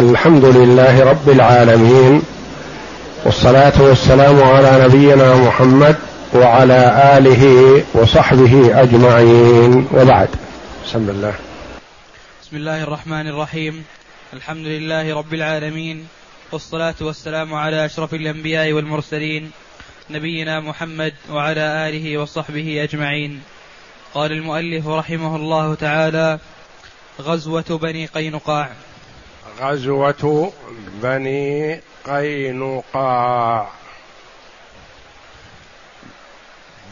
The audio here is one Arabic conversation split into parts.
الحمد لله رب العالمين والصلاة والسلام على نبينا محمد وعلى آله وصحبه أجمعين وبعد. بسم الله. بسم الله الرحمن الرحيم. الحمد لله رب العالمين والصلاة والسلام على أشرف الأنبياء والمرسلين نبينا محمد وعلى آله وصحبه أجمعين. قال المؤلف رحمه الله تعالى غزوة بني قينقاع. غزوة بني قينقاع.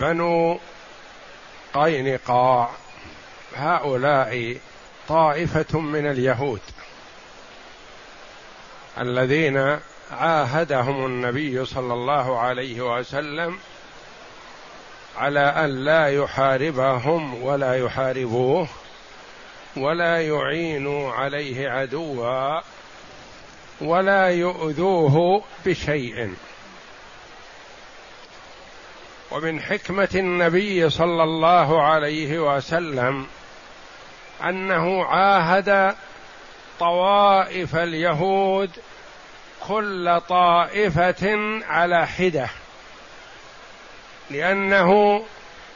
بنو قينقاع هؤلاء طائفة من اليهود الذين عاهدهم النبي صلى الله عليه وسلم على أن لا يحاربهم ولا يحاربوه. ولا يعينوا عليه عدوا ولا يؤذوه بشيء. ومن حكمة النبي صلى الله عليه وسلم أنه عاهد طوائف اليهود كل طائفة على حدة لأنه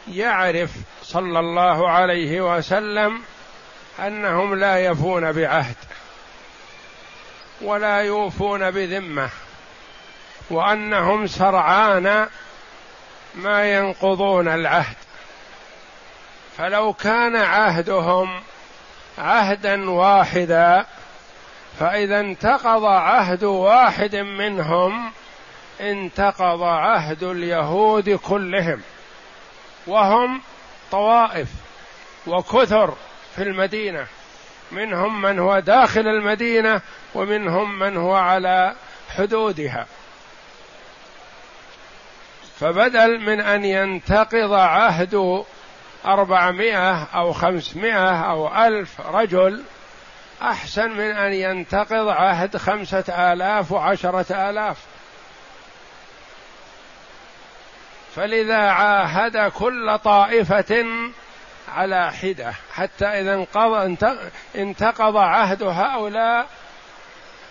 يعرف صلى الله عليه وسلم أنهم لا يفون بعهد ولا يوفون بذمة وأنهم سرعان ما ينقضون العهد. فلو كان عهدهم عهدا واحدا فإذا انتقض عهد واحد منهم انتقض عهد اليهود كلهم وهم طوائف وكثر. في المدينة. منهم من هو داخل المدينة ومنهم من هو على حدودها. فبدل من أن ينتقض عهد أربعمائة أو خمسمائة أو ألف رجل أحسن من أن ينتقض عهد خمسة آلاف وعشرة آلاف. فلذا عاهد كل طائفة على حدة حتى إذا انقضى انتقض عهد هؤلاء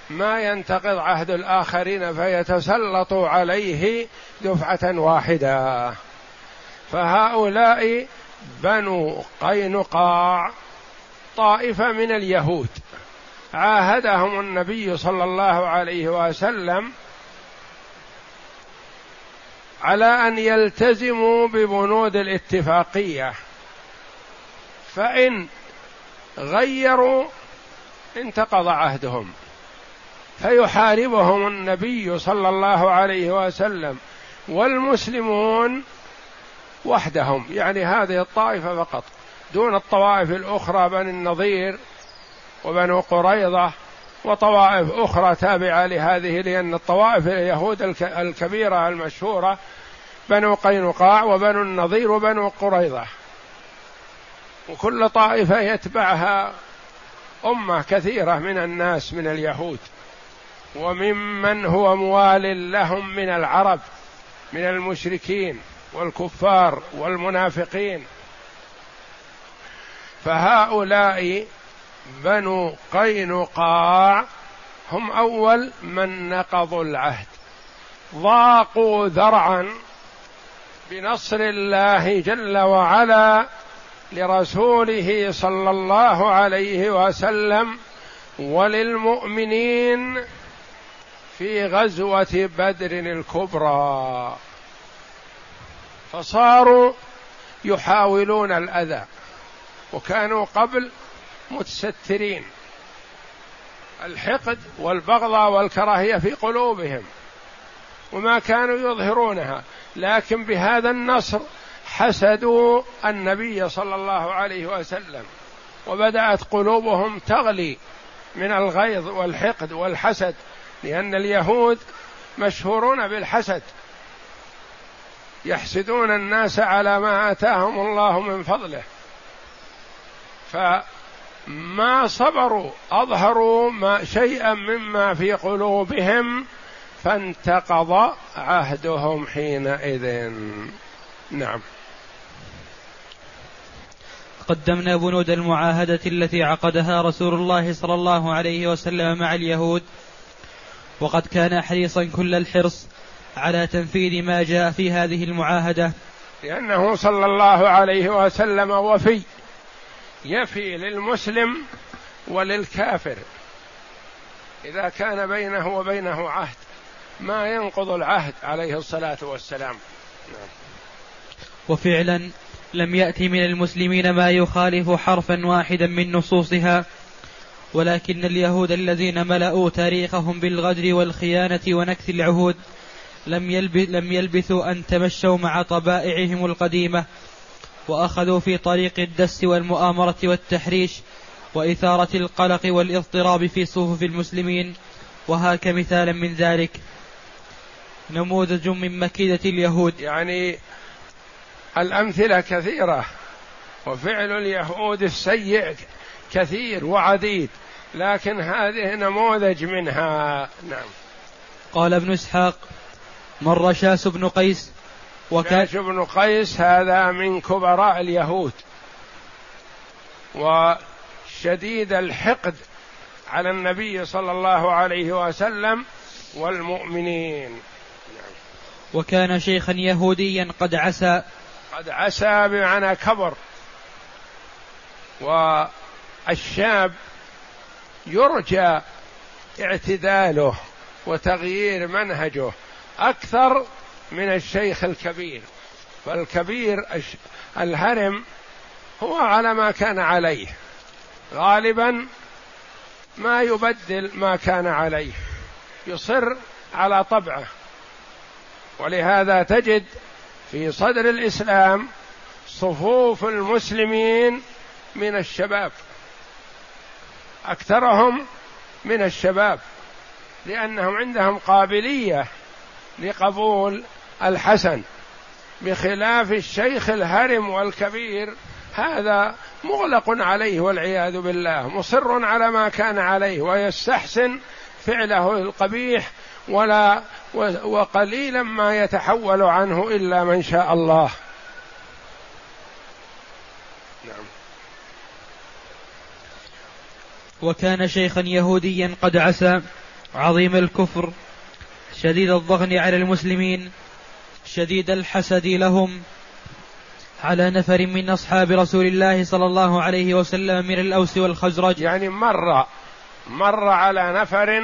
ما ينتقض عهد الآخرين فيتسلط عليه دفعة واحدة. فهؤلاء بنو قينقاع طائفة من اليهود. عاهدهم النبي صلى الله عليه وسلم على أن يلتزموا ببنود الاتفاقية. فإن غيروا انتقض عهدهم. فيحاربهم النبي صلى الله عليه وسلم والمسلمون وحدهم. يعني هذه الطائفة فقط. دون الطوائف الأخرى بني النظير وبنو قريضة وطوائف أخرى تابعة لهذه لأن الطوائف اليهود الكبيرة المشهورة بنو قينقاع وبنو النظير وبنو قريضة وكل طائفة يتبعها أمة كثيرة من الناس من اليهود. وممن هو موال لهم من العرب من المشركين والكفار والمنافقين. فهؤلاء بنو قينقاع هم أول من نقضوا العهد. ضاقوا ذرعا بنصر الله جل وعلا لرسوله صلى الله عليه وسلم وللمؤمنين في غزوة بدر الكبرى. فصاروا يحاولون الأذى وكانوا قبل متسترين. الحقد والبغضاء والكراهية في قلوبهم وما كانوا يظهرونها. لكن بهذا النصر حسدوا النبي صلى الله عليه وسلم وبدأت قلوبهم تغلي من الغيظ والحقد والحسد لأن اليهود مشهورون بالحسد. يحسدون الناس على ما آتاهم الله من فضله. فما صبروا أظهروا ما شيئا مما في قلوبهم فانتقض عهدهم حينئذ. نعم. قدمنا بنود المعاهدة التي عقدها رسول الله صلى الله عليه وسلم مع اليهود. وقد كان حريصا كل الحرص على تنفيذ ما جاء في هذه المعاهدة. لأنه صلى الله عليه وسلم وفي يفي للمسلم وللكافر. إذا كان بينه وبينه عهد ما ينقض العهد عليه الصلاة والسلام. نعم. وفعلا لم يأتي من المسلمين ما يخالف حرفا واحدا من نصوصها. ولكن اليهود الذين ملأوا تاريخهم بالغدر والخيانة ونكث العهود لم, يلبث لم يلبثوا أن تمشوا مع طبائعهم القديمة وأخذوا في طريق الدس والمؤامرة والتحريش وإثارة القلق والاضطراب في صفوف المسلمين. وهاك مثالا من ذلك. نموذج من مكيدة اليهود. يعني الأمثلة كثيرة. وفعل اليهود السيء كثير وعديد لكن هذه نموذج منها. نعم. قال ابن إسحاق مر شاس بن قيس وكان شاس بن قيس هذا من كبراء اليهود. وشديد الحقد على النبي صلى الله عليه وسلم والمؤمنين. وكان شيخا يهوديا قد عسى قد عسى بمعنى كبر. والشاب يرجى اعتداله وتغيير منهجه أكثر من الشيخ الكبير. فالكبير الهرم هو على ما كان عليه. غالبا ما يبدل ما كان عليه. يصر على طبعه. ولهذا تجد في صدر الإسلام صفوف المسلمين من الشباب. أكثرهم من الشباب لأنهم عندهم قابلية لقبول الحسن بخلاف الشيخ الهرم والكبير. هذا مغلق عليه والعياذ بالله مصر على ما كان عليه ويستحسن فعله القبيح ولا وقليلا ما يتحول عنه إلا من شاء الله. نعم. وكان شيخا يهوديا قد عسى عظيم الكفر شديد الضغن على المسلمين شديد الحسد لهم على نفر من أصحاب رسول الله صلى الله عليه وسلم من الأوس والخزرج. يعني مر مر على نفر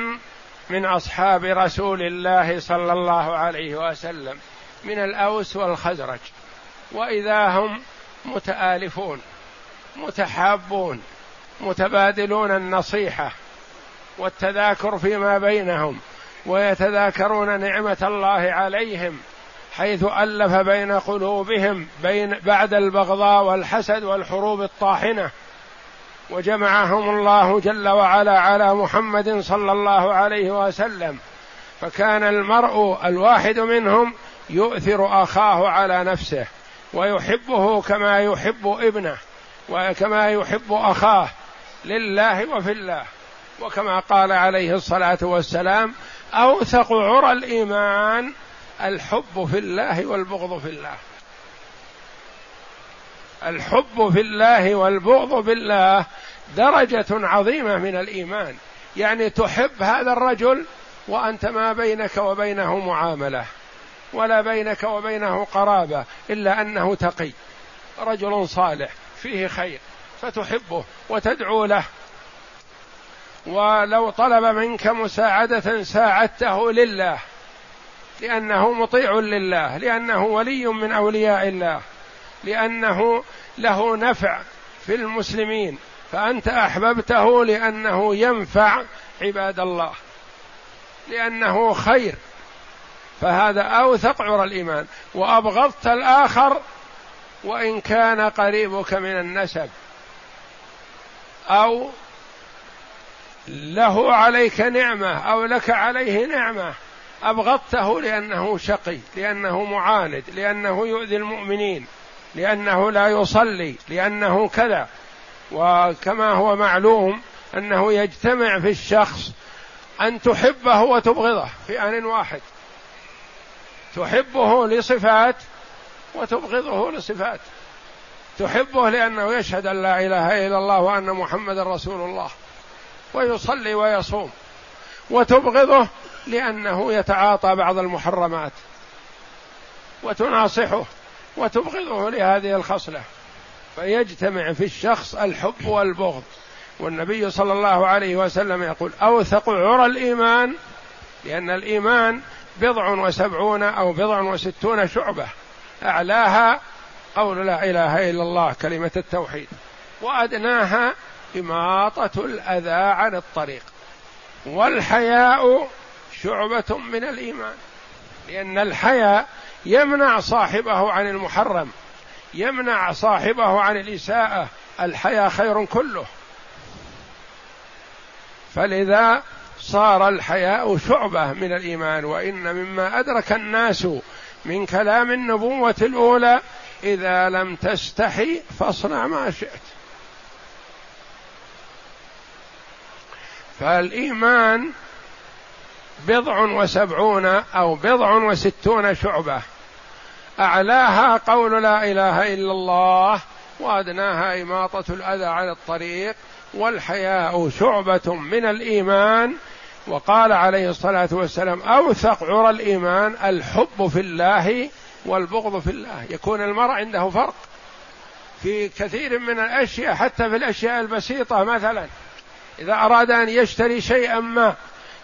من أصحاب رسول الله صلى الله عليه وسلم من الأوس والخزرج. وإذا هم متآلفون متحابون متبادلون النصيحة والتذاكر فيما بينهم ويتذاكرون نعمة الله عليهم حيث ألف بين قلوبهم بين بعد البغضاء والحسد والحروب الطاحنة. وجمعهم الله جل وعلا على محمد صلى الله عليه وسلم. فكان المرء الواحد منهم يؤثر أخاه على نفسه ويحبه كما يحب ابنه وكما يحب أخاه لله وفي الله. وكما قال عليه الصلاة والسلام أوثق عرى الإيمان الحب في الله والبغض في الله. الحب في الله والبغض في الله درجة عظيمة من الإيمان. يعني تحب هذا الرجل وأنت ما بينك وبينه معاملة ولا بينك وبينه قرابة إلا أنه تقي. رجل صالح فيه خير فتحبه وتدعو له. ولو طلب منك مساعدة ساعدته لله لأنه مطيع لله لأنه ولي من أولياء الله. لأنه له نفع في المسلمين فأنت أحببته لأنه ينفع عباد الله لأنه خير فهذا أوثق عرى الإيمان. وأبغضت الآخر وإن كان قريبك من النسب. أو له عليك نعمة أو لك عليه نعمة. أبغضته لأنه شقي لأنه معاند لأنه يؤذي المؤمنين. لأنه لا يصلي لأنه كذا. وكما هو معلوم أنه يجتمع في الشخص أن تحبه وتبغضه في آن واحد. تحبه لصفات وتبغضه لصفات. تحبه لأنه يشهد أن لا إله إلا الله وأن محمد رسول الله. ويصلي ويصوم. وتبغضه لأنه يتعاطى بعض المحرمات. وتناصحه. وتبغضه لهذه الخصلة. فيجتمع في الشخص الحب والبغض. والنبي صلى الله عليه وسلم يقول أوثق عرى الإيمان لأن الإيمان بضع وسبعون أو بضع وستون شعبة. أعلاها قول لا إله إلا الله كلمة التوحيد. وأدناها إماطة الأذى عن الطريق. والحياء شعبة من الإيمان. لأن الحياء يمنع صاحبه عن المحرم يمنع صاحبه عن الإساءة الحياء خير كله. فلذا صار الحياء شعبة من الإيمان وإن مما أدرك الناس من كلام النبوة الأولى إذا لم تستحي فاصنع ما شئت. فالإيمان بضع وسبعون أو بضع وستون شعبة. أعلاها قول لا إله إلا الله وأدناها إماطة الأذى عن الطريق والحياء شعبة من الإيمان. وقال عليه الصلاة والسلام أوثق عرى الإيمان الحب في الله والبغض في الله. يكون المرء عنده فرق في كثير من الأشياء حتى في الأشياء البسيطة مثلا. إذا أراد أن يشتري شيئا ما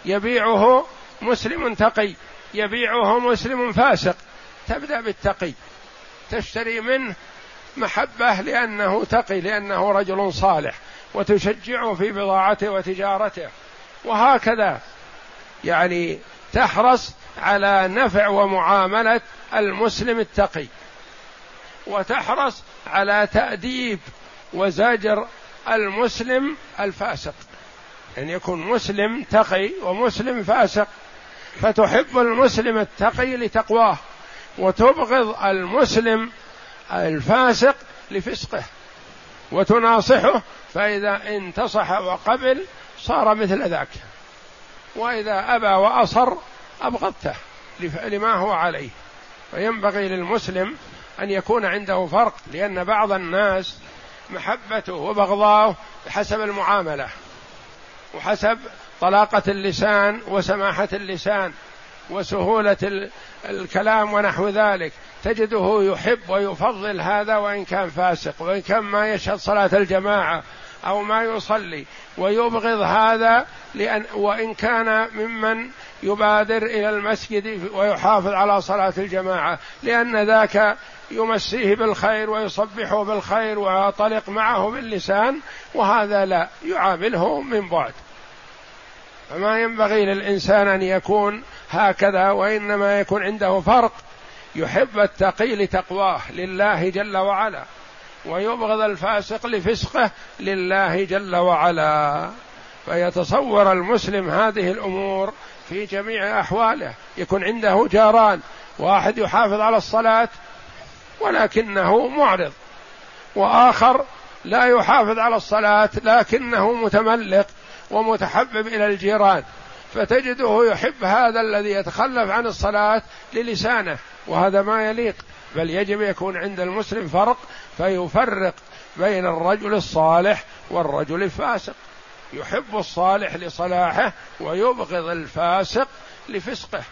يبيعه مسلم تقي يبيعه مسلم فاسق. تبدأ بالتقي. تشتري منه محبة لأنه تقي لأنه رجل صالح وتشجعه في بضاعته وتجارته. وهكذا يعني تحرص على نفع ومعاملة المسلم التقي. وتحرص على تأديب وزجر المسلم الفاسق. ان يكون مسلم تقي ومسلم فاسق. فتحب المسلم التقي لتقواه. وتبغض المسلم الفاسق لفسقه وتناصحه فإذا انتصح وقبل صار مثل ذاك. وإذا أبى وأصر أبغضته لما هو عليه. فينبغي للمسلم أن يكون عنده فرق لأن بعض الناس محبته وبغضاه بحسب المعاملة وحسب طلاقة اللسان وسماحة اللسان وسهولة الكلام ونحو ذلك. تجده يحب ويفضل هذا وإن كان فاسق وإن كان ما يشهد صلاة الجماعة أو ما يصلي ويبغض هذا لأن وإن كان ممن يبادر إلى المسجد ويحافظ على صلاة الجماعة لأن ذاك يمسيه بالخير ويصبحه بالخير ويطلق معه باللسان وهذا لا يعامله من بعد. فما ينبغي للإنسان أن يكون هكذا وإنما يكون عنده فرق. يحب التقي لتقواه لله جل وعلا ويبغض الفاسق لفسقه لله جل وعلا. فيتصور المسلم هذه الأمور في جميع أحواله. يكون عنده جاران واحد يحافظ على الصلاة ولكنه معرض وآخر لا يحافظ على الصلاة لكنه متملق ومتحبب إلى الجيران. فتجده يحب هذا الذي يتخلف عن الصلاة للسانه وهذا ما يليق. بل يجب يكون عند المسلم فرق فيفرق بين الرجل الصالح والرجل الفاسق. يحب الصالح لصلاحه ويبغض الفاسق لفسقه.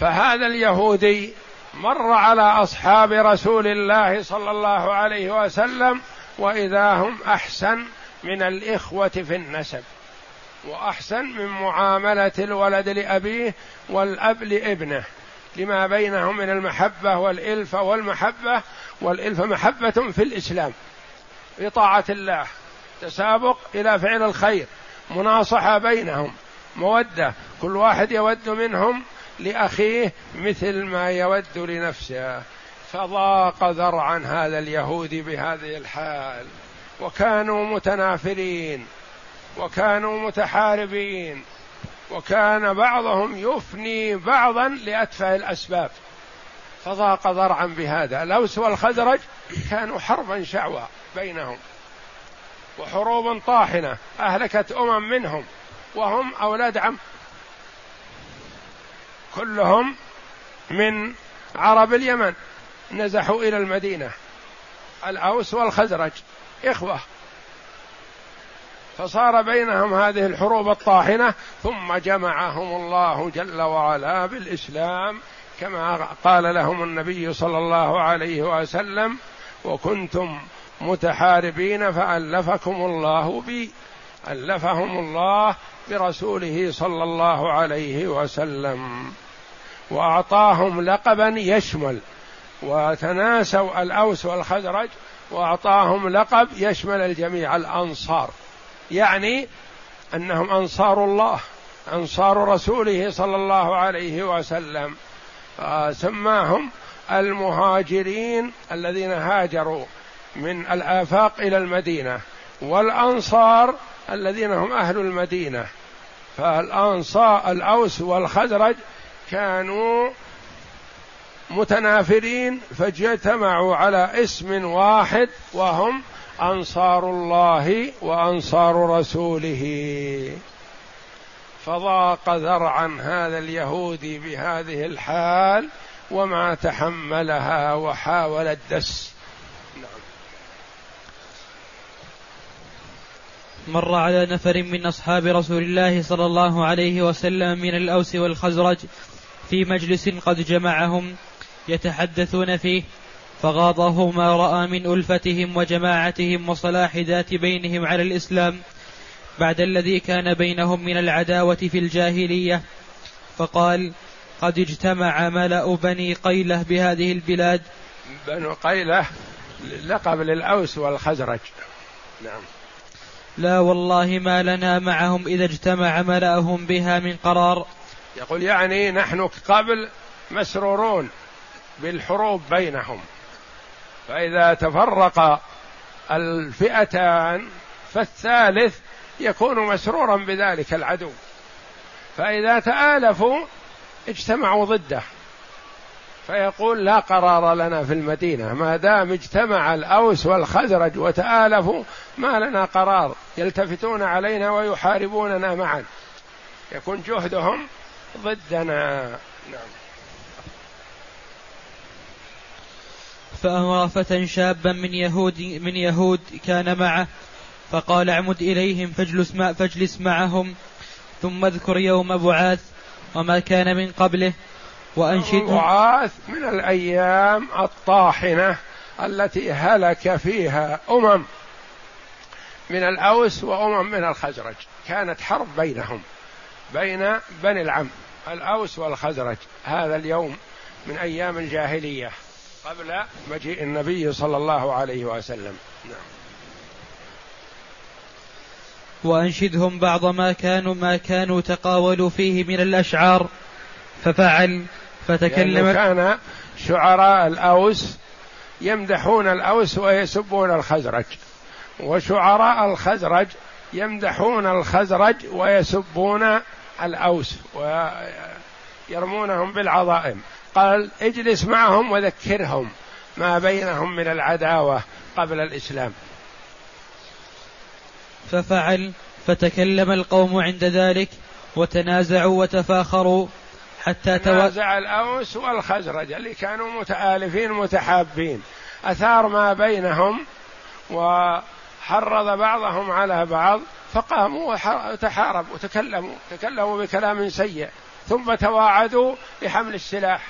فهذا اليهودي مر على أصحاب رسول الله صلى الله عليه وسلم وإذا هم أحسن من الإخوة في النسب. وأحسن من معاملة الولد لأبيه والأب لابنه. لما بينهم من المحبة والالفه والمحبة والالفه محبة في الإسلام. في طاعه الله. تسابق إلى فعل الخير. مناصحة بينهم. مودة. كل واحد يود منهم لأخيه مثل ما يود لنفسه. فضاق ذرعا هذا اليهودي بهذه الحال. وكانوا متنافرين وكانوا متحاربين وكان بعضهم يفني بعضا لأتفه الأسباب فضاق ذرعا بهذا الأوس والخزرج كانوا حربا شعوى بينهم وحروب طاحنة أهلكت أمم منهم وهم أولاد عم كلهم من عرب اليمن نزحوا إلى المدينة الأوس والخزرج إخوة. فصار بينهم هذه الحروب الطاحنة ثم جمعهم الله جل وعلا بالإسلام كما قال لهم النبي صلى الله عليه وسلم وكنتم متحاربين فألفكم الله بي ألفهم الله برسوله صلى الله عليه وسلم. وأعطاهم لقبا يشمل وتناسوا الأوس والخزرج وأعطاهم لقب يشمل الجميع الأنصار. يعني أنهم أنصار الله أنصار رسوله صلى الله عليه وسلم. فسماهم المهاجرين الذين هاجروا من الآفاق إلى المدينة والأنصار الذين هم أهل المدينة. فالأنصار الأوس والخزرج كانوا متنافرين فاجتمعوا على اسم واحد وهم أنصار الله وأنصار رسوله. فضاق ذرعا هذا اليهودي بهذه الحال وما تحملها وحاول الدس. مر على نفر من أصحاب رسول الله صلى الله عليه وسلم من الأوس والخزرج في مجلس قد جمعهم يتحدثون فيه فغاضه ما رأى من ألفتهم وجماعتهم وصلاح ذات بينهم على الإسلام بعد الذي كان بينهم من العداوة في الجاهلية. فقال قد اجتمع ملأ بني قيلة بهذه البلاد. بنو قيلة لقب للأوس والخزرج. نعم. لا والله ما لنا معهم إذا اجتمع ملأهم بها من قرار. يقول يعني نحن قبل مسرورون. بالحروب بينهم. فإذا تفرق الفئتان فالثالث يكون مسرورا بذلك العدو. فإذا تآلفوا اجتمعوا ضده. فيقول لا قرار لنا في المدينة ما دام اجتمع الأوس والخزرج وتآلفوا ما لنا قرار يلتفتون علينا ويحاربوننا معا. يكون جهدهم ضدنا. نعم. فأمر فتى شابا من يهود من يهود كان معه فقال اعمد إليهم فاجلس, مع فاجلس معهم ثم اذكر يوم بعاث وما كان من قبله وأنشد بعاث من الأيام الطاحنة التي هلك فيها أمم من الأوس وأمم من الخزرج. كانت حرب بينهم بين بني العم الأوس والخزرج. هذا اليوم من أيام الجاهلية. قبل مجيء النبي صلى الله عليه وسلم. نعم. وأنشدهم بعض ما كانوا ما كانوا تقاولوا فيه من الأشعار ففعل فتكلم كان شعراء الأوس يمدحون الأوس ويسبون الخزرج. وشعراء الخزرج يمدحون الخزرج ويسبون الأوس ويرمونهم بالعظائم. قال اجلس معهم وذكرهم ما بينهم من العداوة قبل الإسلام. ففعل فتكلم القوم عند ذلك وتنازعوا وتفاخروا حتى تنازع الأوس والخزرج اللي كانوا متآلفين متحابين. أثار ما بينهم وحرض بعضهم على بعض فقاموا وتحاربوا وتكلموا تكلموا بكلام سيء ثم تواعدوا بحمل السلاح.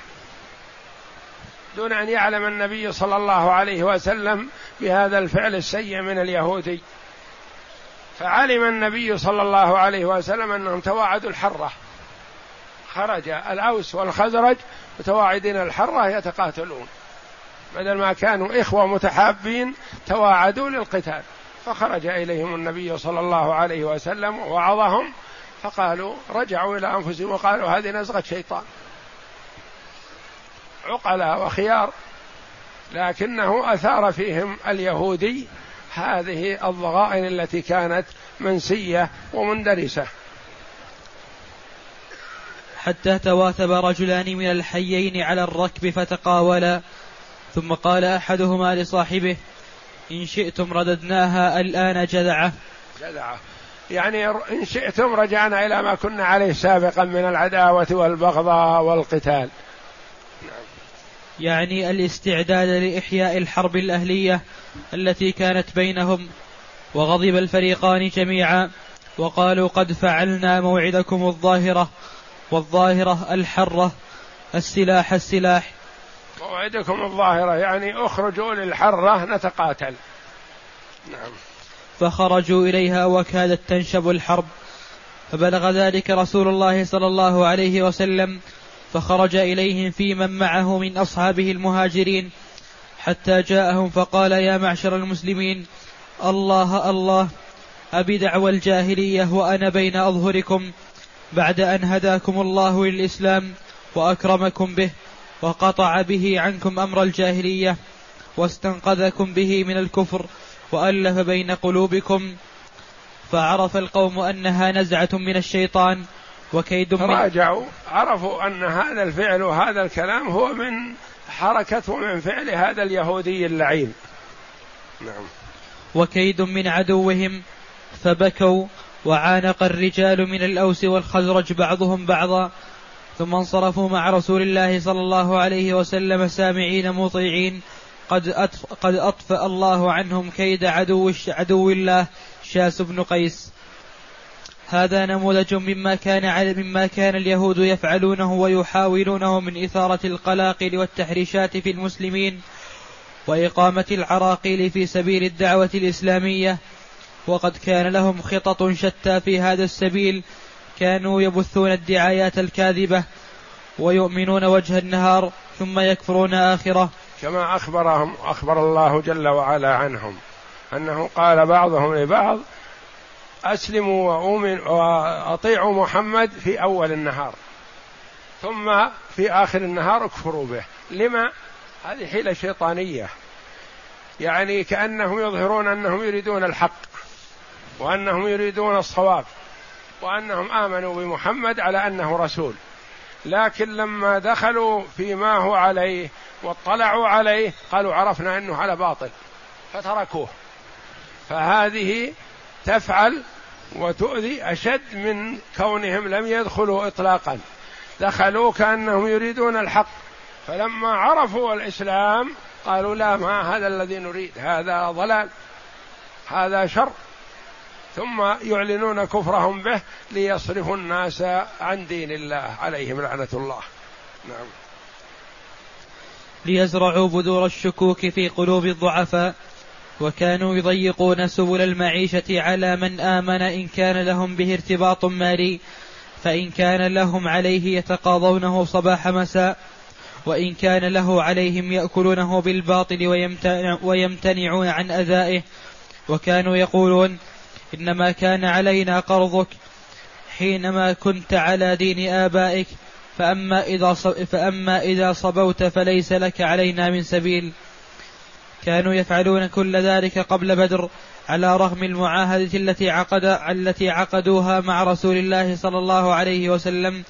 دون أن يعلم النبي صلى الله عليه وسلم بهذا الفعل السيء من اليهودي. فعلم النبي صلى الله عليه وسلم أنهم تواعدوا الحرة. خرج الأوس والخزرج متواعدين الحرة يتقاتلون. بدل ما كانوا إخوة متحابين تواعدوا للقتال. فخرج إليهم النبي صلى الله عليه وسلم ووعظهم فقالوا رجعوا إلى أنفسهم وقالوا هذه نزغة شيطان. عقلاء وخيار لكنه أثار فيهم اليهودي هذه الضغائن التي كانت منسية ومندرسة. حتى تواثب رجلان من الحيين على الركب فتقاولا ثم قال أحدهما لصاحبه إن شئتم رددناها الآن جذعة. جذعة. يعني إن شئتم رجعنا إلى ما كنا عليه سابقا من العداوة والبغضاء والقتال. يعني الاستعداد لإحياء الحرب الأهلية التي كانت بينهم وغضب الفريقان جميعا وقالوا قد فعلنا موعدكم الظاهرة والظاهرة الحرة السلاح السلاح. موعدكم الظاهرة يعني اخرجوا للحرة نتقاتل. نعم. فخرجوا إليها وكادت تنشب الحرب. فبلغ ذلك رسول الله صلى الله عليه وسلم فخرج إليهم في من معه من أصحابه المهاجرين حتى جاءهم فقال يا معشر المسلمين الله الله أبي دعوى الجاهلية وأنا بين أظهركم بعد أن هداكم الله للإسلام وأكرمكم به وقطع به عنكم أمر الجاهلية واستنقذكم به من الكفر وألف بين قلوبكم فعرف القوم أنها نزعة من الشيطان وكيد من راجعوا عرفوا أن هذا الفعل وهذا الكلام هو من حركة ومن فعل هذا اليهودي اللعين. نعم. وكيد من عدوهم فبكوا وعانق الرجال من الأوس والخزرج بعضهم بعضا ثم انصرفوا مع رسول الله صلى الله عليه وسلم سامعين مطيعين. قد قد أطفأ الله عنهم كيد عدو عدو الله شاس بن قيس. هذا نموذج مما كان مما كان اليهود يفعلونه ويحاولونه من إثارة القلاقل والتحريشات في المسلمين وإقامة العراقيل في سبيل الدعوة الإسلامية. وقد كان لهم خطط شتى في هذا السبيل. كانوا يبثون الدعايات الكاذبة ويؤمنون وجه النهار ثم يكفرون آخرة. كما أخبرهم أخبر الله جل وعلا عنهم أنه قال بعضهم لبعض أسلموا وأؤمن وأطيعوا محمد في أول النهار. ثم في آخر النهار اكفروا به. لما؟ هذه حيلة شيطانية. يعني كأنهم يظهرون أنهم يريدون الحق وأنهم يريدون الصواب وأنهم آمنوا بمحمد على أنه رسول. لكن لما دخلوا فيما هو عليه واطلعوا عليه قالوا عرفنا أنه على باطل فتركوه. فهذه تفعل وتؤذي أشد من كونهم لم يدخلوا اطلاقا. دخلوا كأنهم يريدون الحق. فلما عرفوا الإسلام قالوا لا ما هذا الذي نريد هذا ضلال هذا شر. ثم يعلنون كفرهم به ليصرفوا الناس عن دين الله عليهم لعنة الله. نعم. ليزرعوا بذور الشكوك في قلوب الضعفاء. وكانوا يضيقون سبل المعيشة على من آمن إن كان لهم به ارتباط مالي فإن كان لهم عليه يتقاضونه صباح مساء وإن كان له عليهم يأكلونه بالباطل ويمتنع ويمتنعون عن أذائه. وكانوا يقولون إنما كان علينا قرضك حينما كنت على دين آبائك فأما إذا فأما إذا صبوت فليس لك علينا من سبيل. كانوا يفعلون كل ذلك قبل بدر على رغم المعاهدة التي عقد التي عقدوها مع رسول الله صلى الله عليه وسلم.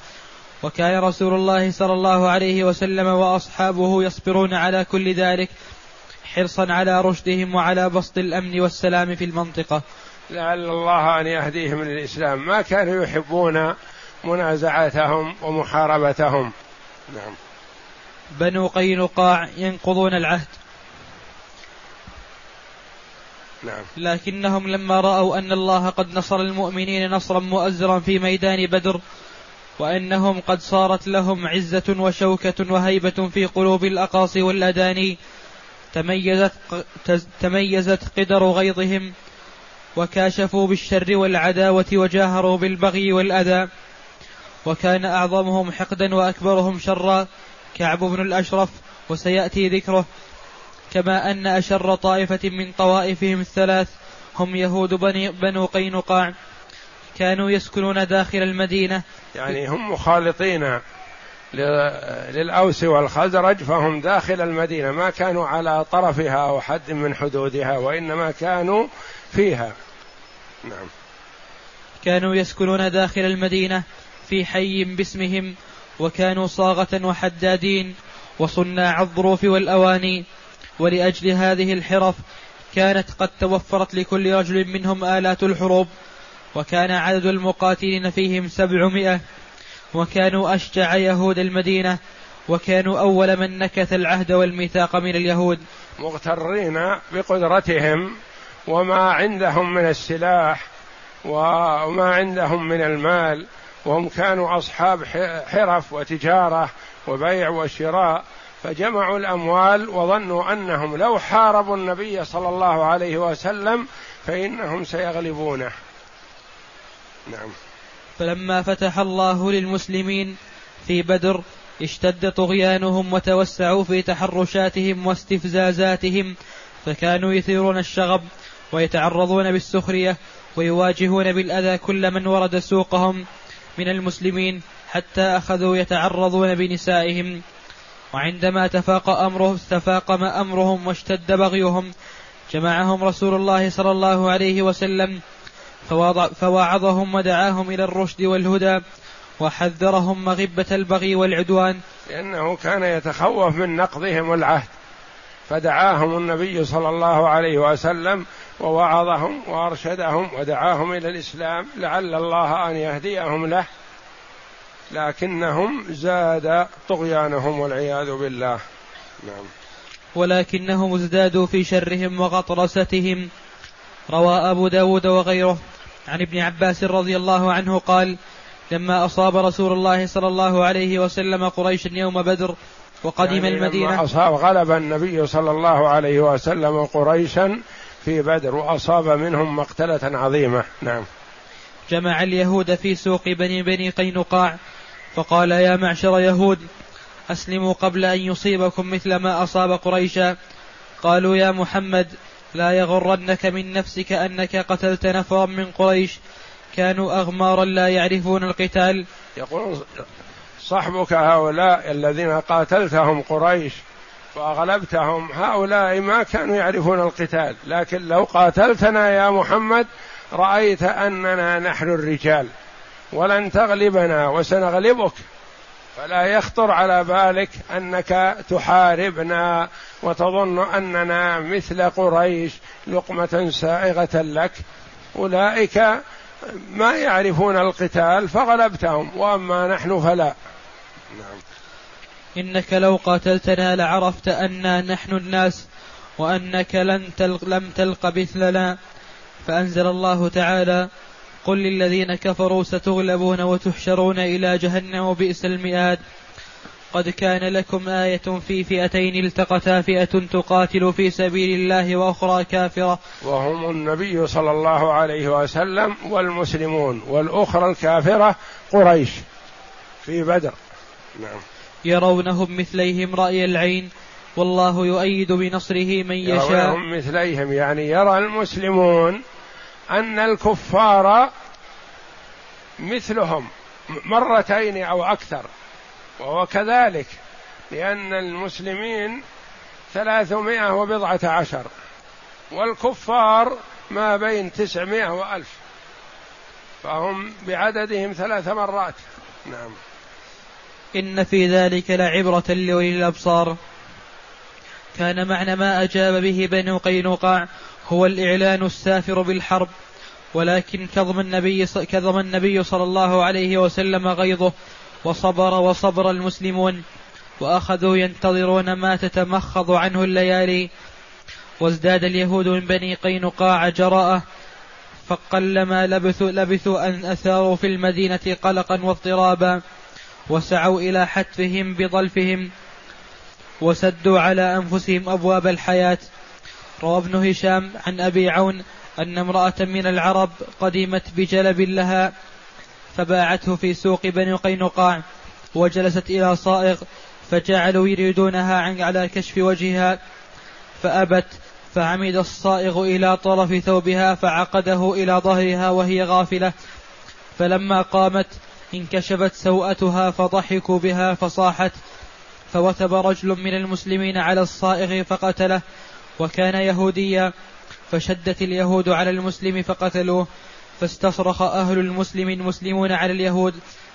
وكان رسول الله صلى الله عليه وسلم وأصحابه يصبرون على كل ذلك حرصا على رشدهم وعلى بسط الأمن والسلام في المنطقة. لعل الله أن يهديهم للإسلام. ما كانوا يحبون منازعتهم ومحاربتهم. نعم. بنو قينقاع ينقضون العهد. نعم. لكنهم لما رأوا أن الله قد نصر المؤمنين نصرا مؤزرا في ميدان بدر وأنهم قد صارت لهم عزة وشوكة وهيبة في قلوب الأقاصي والأداني تميزت تميزت قدر غيظهم وكاشفوا بالشر والعداوة وجاهروا بالبغي والأذى وكان أعظمهم حقدا وأكبرهم شرا كعب بن الأشرف وسيأتي ذكره كما أن أشر طائفة من طوائفهم الثلاث هم يهود بني بنو قينقاع. كانوا يسكنون داخل المدينة. يعني هم مخالطين للأوس والخزرج فهم داخل المدينة. ما كانوا على طرفها أو حد من حدودها وإنما كانوا فيها. نعم. كانوا يسكنون داخل المدينة في حي باسمهم وكانوا صاغة وحدادين وصناع الظروف والأواني. ولأجل هذه الحرف كانت قد توفرت لكل رجل منهم آلات الحروب وكان عدد المقاتلين فيهم سبعمائة وكانوا أشجع يهود المدينة وكانوا أول من نكث العهد والميثاق من اليهود. مغترين بقدرتهم وما عندهم من السلاح وما عندهم من المال وهم كانوا أصحاب حرف وتجارة وبيع وشراء. فجمعوا الأموال وظنوا أنهم لو حاربوا النبي صلى الله عليه وسلم فإنهم سيغلبونه. نعم. فلما فتح الله للمسلمين في بدر اشتد طغيانهم وتوسعوا في تحرشاتهم واستفزازاتهم فكانوا يثيرون الشغب ويتعرضون بالسخرية ويواجهون بالأذى كل من ورد سوقهم من المسلمين حتى أخذوا يتعرضون بنسائهم. وعندما تفاق أمره تفاقم أمرهم واشتد بغيهم جمعهم رسول الله صلى الله عليه وسلم فوعظهم ودعاهم إلى الرشد والهدى وحذرهم مغبة البغي والعدوان. لأنه كان يتخوف من نقضهم العهد فدعاهم النبي صلى الله عليه وسلم ووعظهم وأرشدهم ودعاهم إلى الإسلام لعل الله أن يهديهم له. لكنهم زاد طغيانهم والعياذ بالله. نعم. ولكنهم ازدادوا في شرهم وغطرستهم. روى أبو داود وغيره عن ابن عباس رضي الله عنه قال لما أصاب رسول الله صلى الله عليه وسلم قريشا يوم بدر وقدم يعني المدينة لما أصاب غلب النبي صلى الله عليه وسلم قريشا في بدر وأصاب منهم مقتلة عظيمة. نعم. جمع اليهود في سوق بني بني قينقاع فقال يا معشر يهود أسلموا قبل أن يصيبكم مثل ما أصاب قريشا. قالوا يا محمد لا يغرنك من نفسك أنك قتلت نفرا من قريش. كانوا أغمارا لا يعرفون القتال. يقول صحبك هؤلاء الذين قاتلتهم قريش وأغلبتهم هؤلاء ما كانوا يعرفون القتال. لكن لو قاتلتنا يا محمد رأيت أننا نحن الرجال. ولن تغلبنا وسنغلبك. فلا يخطر على بالك أنك تحاربنا وتظن أننا مثل قريش لقمة سائغة لك. أولئك ما يعرفون القتال فغلبتهم وأما نحن فلا. نعم. إنك لو قاتلتنا لعرفت انا نحن الناس وأنك لن تلق لم تلق مثلنا. فأنزل الله تعالى قل للذين كفروا ستغلبون وتحشرون إلى جهنم وبئس المئاد. قد كان لكم آية في فئتين التقتا فئة تقاتل في سبيل الله وأخرى كافرة. وهم النبي صلى الله عليه وسلم والمسلمون والأخرى الكافرة قريش في بدر. نعم. يرونهم مثليهم رأي العين. والله يؤيد بنصره من يشاء. يرونهم مثليهم يعني يرى المسلمون أن الكفار مثلهم مرتين أو أكثر وهو كذلك لأن المسلمين ثلاثمائة وبضعة عشر والكفار ما بين تسعمائة وألف فهم بعددهم ثلاث مرات. نعم. إن في ذلك لعبرة لأولي الأبصار. كان معنى ما أجاب به بنو قينقاع هو الإعلان السافر بالحرب ولكن كظم النبي كظم النبي صلى الله عليه وسلم غيظه وصبر وصبر المسلمون وأخذوا ينتظرون ما تتمخض عنه الليالي. وازداد اليهود من بني قينقاع جراءة فقلما لبثوا لبثوا أن أثاروا في المدينة قلقا واضطرابا وسعوا إلى حتفهم بضلفهم وسدوا على أنفسهم أبواب الحياة. روى ابن هشام عن أبي عون أن امرأة من العرب قدمت بجلب لها فباعته في سوق بني قينقاع وجلست إلى صائغ فجعلوا يريدونها على كشف وجهها فأبت فعمد الصائغ إلى طرف ثوبها فعقده إلى ظهرها وهي غافلة فلما قامت انكشفت سوءتها فضحكوا بها فصاحت فوثب رجل من المسلمين على الصائغ فقتله وكان يهوديا فشدت اليهود على المسلم فقتلوه فاستصرخ أهل المسلم المسلمون على اليهود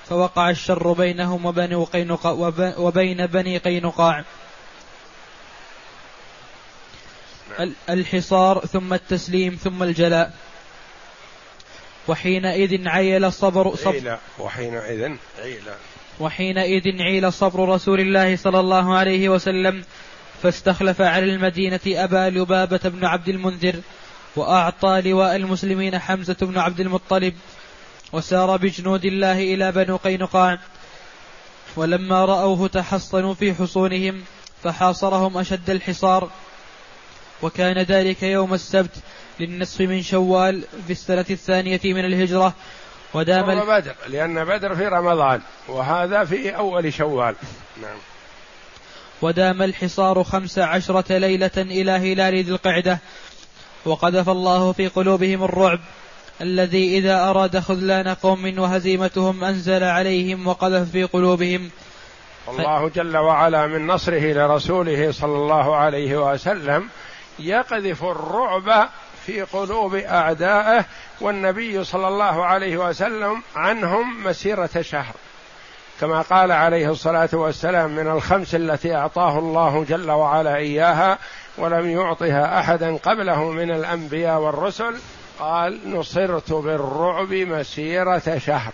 فوقع الشر بينهم وبني قينقاع وبين بني قينقاع. الحصار ثم التسليم ثم الجلاء. وحينئذ عيل الصبر صبر وحينئذ عيل. وحينئذ عيل صبر رسول الله صلى الله عليه وسلم. فاستخلف على المدينة أبا لبابة بن عبد المنذر وأعطى لواء المسلمين حمزة بن عبد المطلب وسار بجنود الله إلى بنو قينقاع. ولما رأوه تحصنوا في حصونهم فحاصرهم أشد الحصار. وكان ذلك يوم السبت للنصف من شوال في السنة الثانية من الهجرة. ودام بدر لأن بدر في رمضان وهذا في أول شوال. نعم. ودام الحصار خمس عشرة ليلة إلى هلال ذي القعدة. وقذف الله في قلوبهم الرعب الذي إذا أراد خذلان قوم وهزيمتهم أنزل عليهم وقذف في قلوبهم. الله جل وعلا من نصره لرسوله صلى الله عليه وسلم يقذف الرعب في قلوب أعدائه والنبي صلى الله عليه وسلم عنهم مسيرة شهر. كما قال عليه الصلاة والسلام من الخمس التي أعطاه الله جل وعلا إياها ولم يعطها أحدا قبله من الأنبياء والرسل قال نصرت بالرعب مسيرة شهر.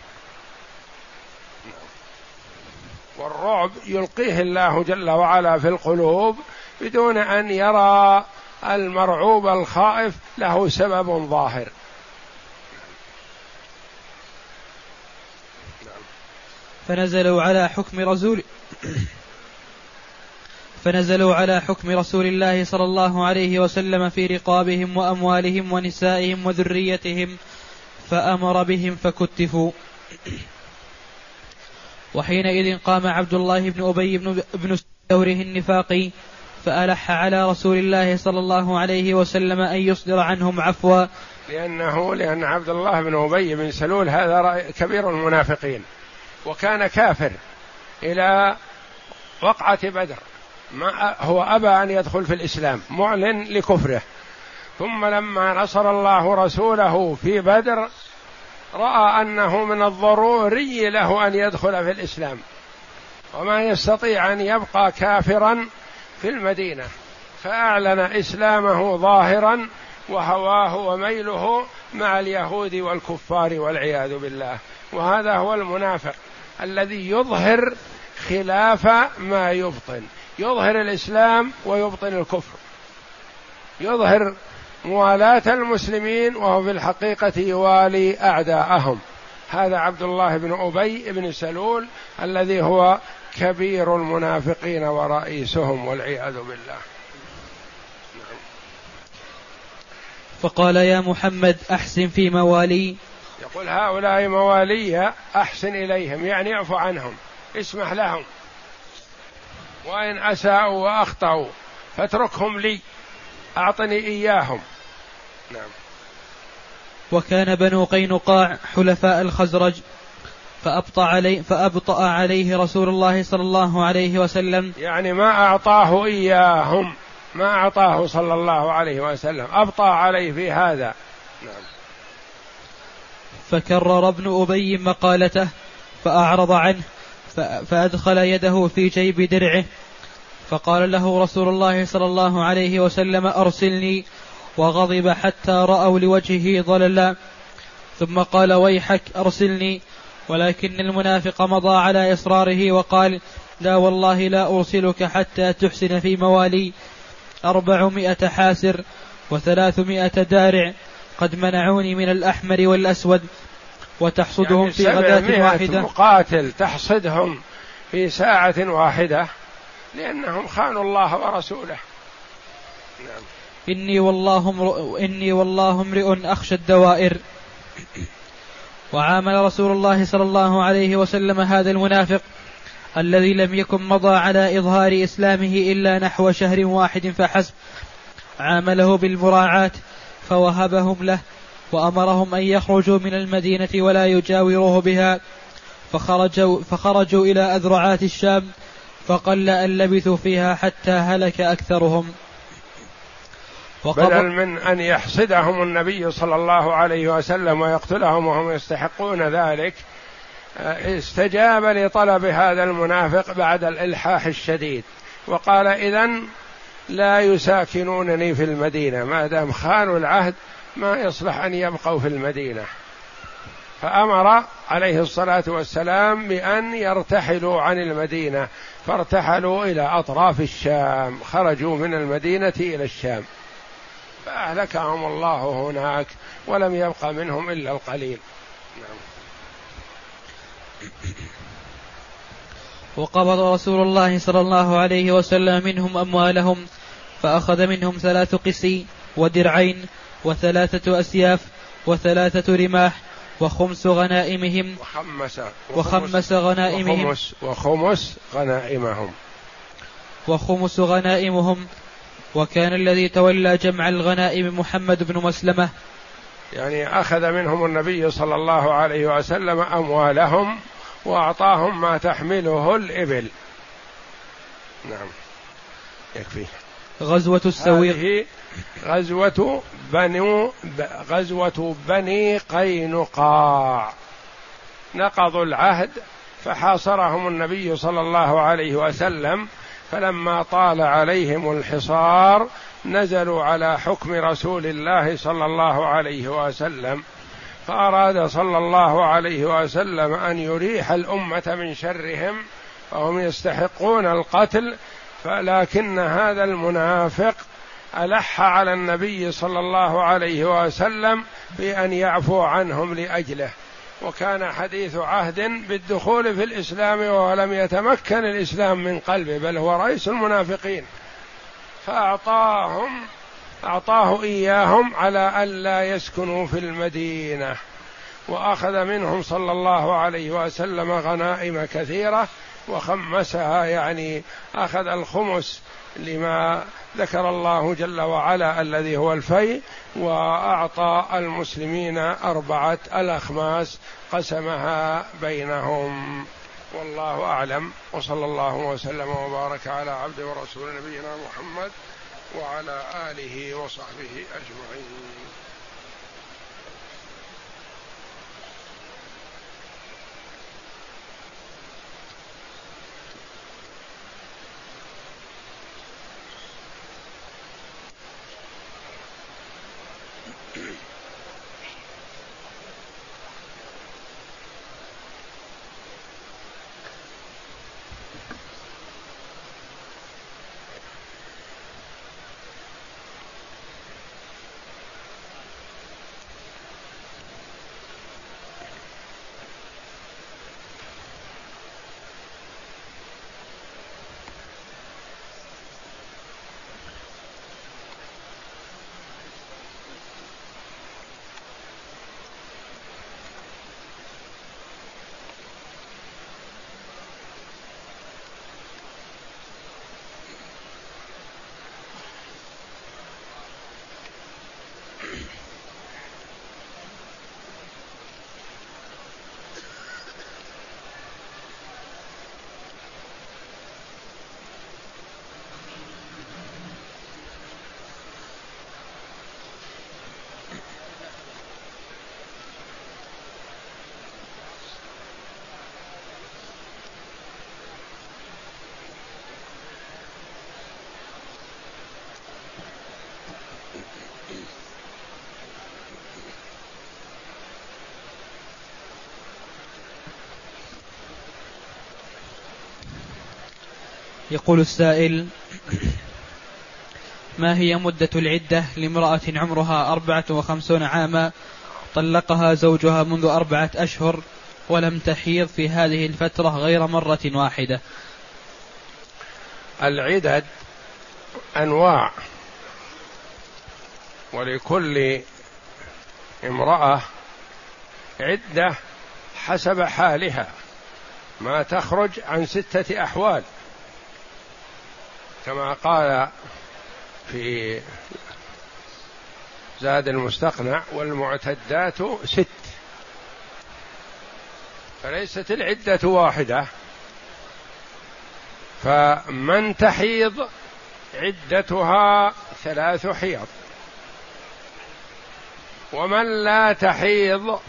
والرعب يلقيه الله جل وعلا في القلوب بدون أن يرى المرعوب الخائف له سبب ظاهر. فنزلوا على حكم رسول فنزلوا على حكم رسول الله صلى الله عليه وسلم في رقابهم وأموالهم ونسائهم وذريتهم فأمر بهم فكتفوا. وحينئذ قام عبد الله بن أبي بن, بن ثوره النفاقي فألح على رسول الله صلى الله عليه وسلم أن يصدر عنهم عفوا. لأنه لأن عبد الله بن أبي بن سلول هذا كبير المنافقين. وكان كافر إلى وقعة بدر. ما هو أبى أن يدخل في الإسلام معلن لكفره. ثم لما نصر الله رسوله في بدر رأى أنه من الضروري له أن يدخل في الإسلام. وما يستطيع أن يبقى كافرا في المدينة. فأعلن إسلامه ظاهرا وهواه وميله مع اليهود والكفار والعياذ بالله. وهذا هو المنافق. الذي يظهر خلاف ما يبطن. يظهر الإسلام ويبطن الكفر. يظهر موالاة المسلمين وهو في الحقيقة يوالي أعداءهم. هذا عبد الله بن أبي بن سلول الذي هو كبير المنافقين ورئيسهم والعياذ بالله. فقال يا محمد أحسن في موالي. يقول هؤلاء موالي أحسن إليهم يعني اعفو عنهم اسمح لهم. وإن أساءوا وأخطأوا فاتركهم لي أعطني إياهم. نعم. وكان بنو قينقاع حلفاء الخزرج فأبطأ عليه فأبطأ عليه رسول الله صلى الله عليه وسلم. يعني ما أعطاه إياهم ما أعطاه صلى الله عليه وسلم أبطأ عليه في هذا. نعم. فكرر ابن أبي مقالته فأعرض عنه فأدخل يده في جيب درعه فقال له رسول الله صلى الله عليه وسلم أرسلني وغضب حتى رأوا لوجهه ضللا ثم قال ويحك أرسلني. ولكن المنافق مضى على إصراره وقال لا والله لا أرسلك حتى تحسن في موالي أربعمائة حاسر وثلاثمائة دارع. قد منعوني من الأحمر والأسود وتحصدهم يعني في غداة واحدة. مقاتل تحصدهم في ساعة واحدة لأنهم خانوا الله ورسوله. نعم. إني والله إني والله امرئ أخشى الدوائر. وعامل رسول الله صلى الله عليه وسلم هذا المنافق الذي لم يكن مضى على إظهار إسلامه إلا نحو شهر واحد فحسب. عامله بالمراعاة فوهبهم له وأمرهم أن يخرجوا من المدينة ولا يجاوروه بها. فخرجوا, فخرجوا إلى أذرعات الشام فقل أن لبثوا فيها حتى هلك أكثرهم. بدل من أن يحسدهم النبي صلى الله عليه وسلم ويقتلهم وهم يستحقون ذلك آه، استجاب لطلب هذا المنافق بعد الإلحاح الشديد. وقال اذا لا يساكنونني في المدينة. ما دام خانوا العهد ما يصلح أن يبقوا في المدينة. فأمر عليه الصلاة والسلام بأن يرتحلوا عن المدينة. فارتحلوا إلى أطراف الشام. خرجوا من المدينة إلى الشام. فأهلكهم الله هناك ولم يبق منهم إلا القليل. نعم. وقبض رسول الله صلى الله عليه وسلم منهم أموالهم فأخذ منهم ثلاث قسي ودرعين وثلاثة أسياف وثلاثة رماح وخمس غنائمهم وخمس وخمس غنائمهم. وخمس, وخمس غنائمهم. وخمس غنائمهم. وكان الذي تولى جمع الغنائم محمد بن مسلمة. يعني أخذ منهم النبي صلى الله عليه وسلم أموالهم وأعطاهم ما تحمله الإبل. نعم. يكفي. غزوة السويق. غزوة بنو غزوة بني قينقاع. نقضوا العهد فحاصرهم النبي صلى الله عليه وسلم فلما طال عليهم الحصار نزلوا على حكم رسول الله صلى الله عليه وسلم. فأراد صلى الله عليه وسلم أن يريح الأمة من شرهم فهم يستحقون القتل فلكن هذا المنافق ألح على النبي صلى الله عليه وسلم بأن يعفو عنهم لأجله. وكان حديث عهد بالدخول في الإسلام ولم يتمكن الإسلام من قلبه بل هو رئيس المنافقين. فأعطاهم أعطاه إياهم على ألا يسكنوا في المدينة. وأخذ منهم صلى الله عليه وسلم غنائم كثيرة وخمسها يعني أخذ الخمس لما ذكر الله جل وعلا الذي هو الفيء وأعطى المسلمين أربعة الأخماس قسمها بينهم. والله أعلم. وصلى الله وسلم وبارك على عبد ورسول نبينا محمد وعلى آله وصحبه أجمعين. يقول السائل ما هي مدة العدة لامرأة عمرها أربعة وخمسون عاما؟ طلقها زوجها منذ أربعة أشهر ولم تحيض في هذه الفترة غير مرة واحدة. العدد أنواع ولكل امرأة عدة حسب حالها. ما تخرج عن ستة أحوال. كما قال في زاد المستقنع والمعتدات ست. فليست العدة واحدة. فمن تحيض عدتها ثلاث حيض. ومن لا تحيض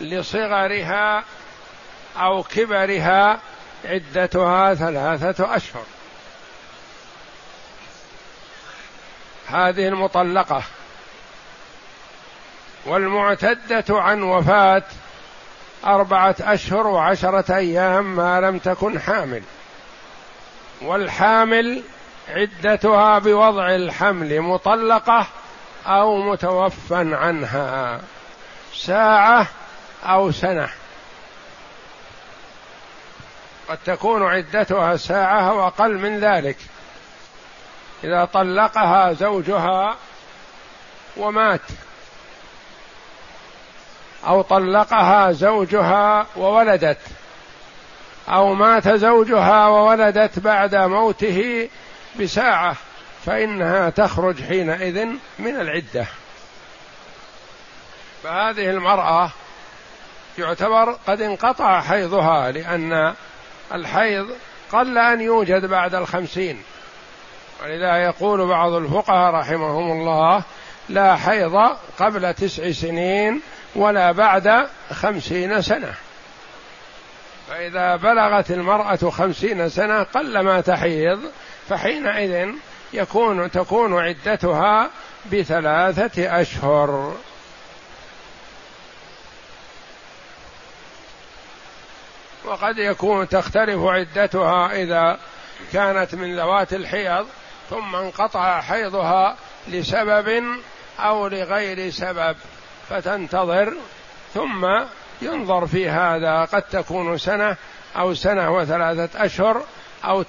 لصغرها أو كبرها عدتها ثلاثة أشهر. هذه المطلقة. والمعتدة عن وفاة أربعة أشهر وعشرة أيام ما لم تكن حامل. والحامل عدتها بوضع الحمل مطلقة أو متوفى عنها ساعة أو سنة. قد تكون عدتها ساعة أو أقل من ذلك. إذا طلقها زوجها ومات. أو طلقها زوجها وولدت. أو مات زوجها وولدت بعد موته بساعة فإنها تخرج حينئذ من العدة. فهذه المرأة يعتبر قد انقطع حيضها لأن الحيض قل أن يوجد بعد الخمسين. ولذا يقول بعض الفقهاء رحمهم الله لا حيض قبل تسع سنين ولا بعد خمسين سنة. فإذا بلغت المرأة خمسين سنة قل ما تحيض فحينئذ يكون تكون عدتها بثلاثة أشهر. وقد يكون تختلف عدتها إذا كانت من ذوات الحيض ثم انقطع حيضها لسبب أو لغير سبب فتنتظر ثم ينظر في هذا. قد تكون سنة أو سنة وثلاثة أشهر أو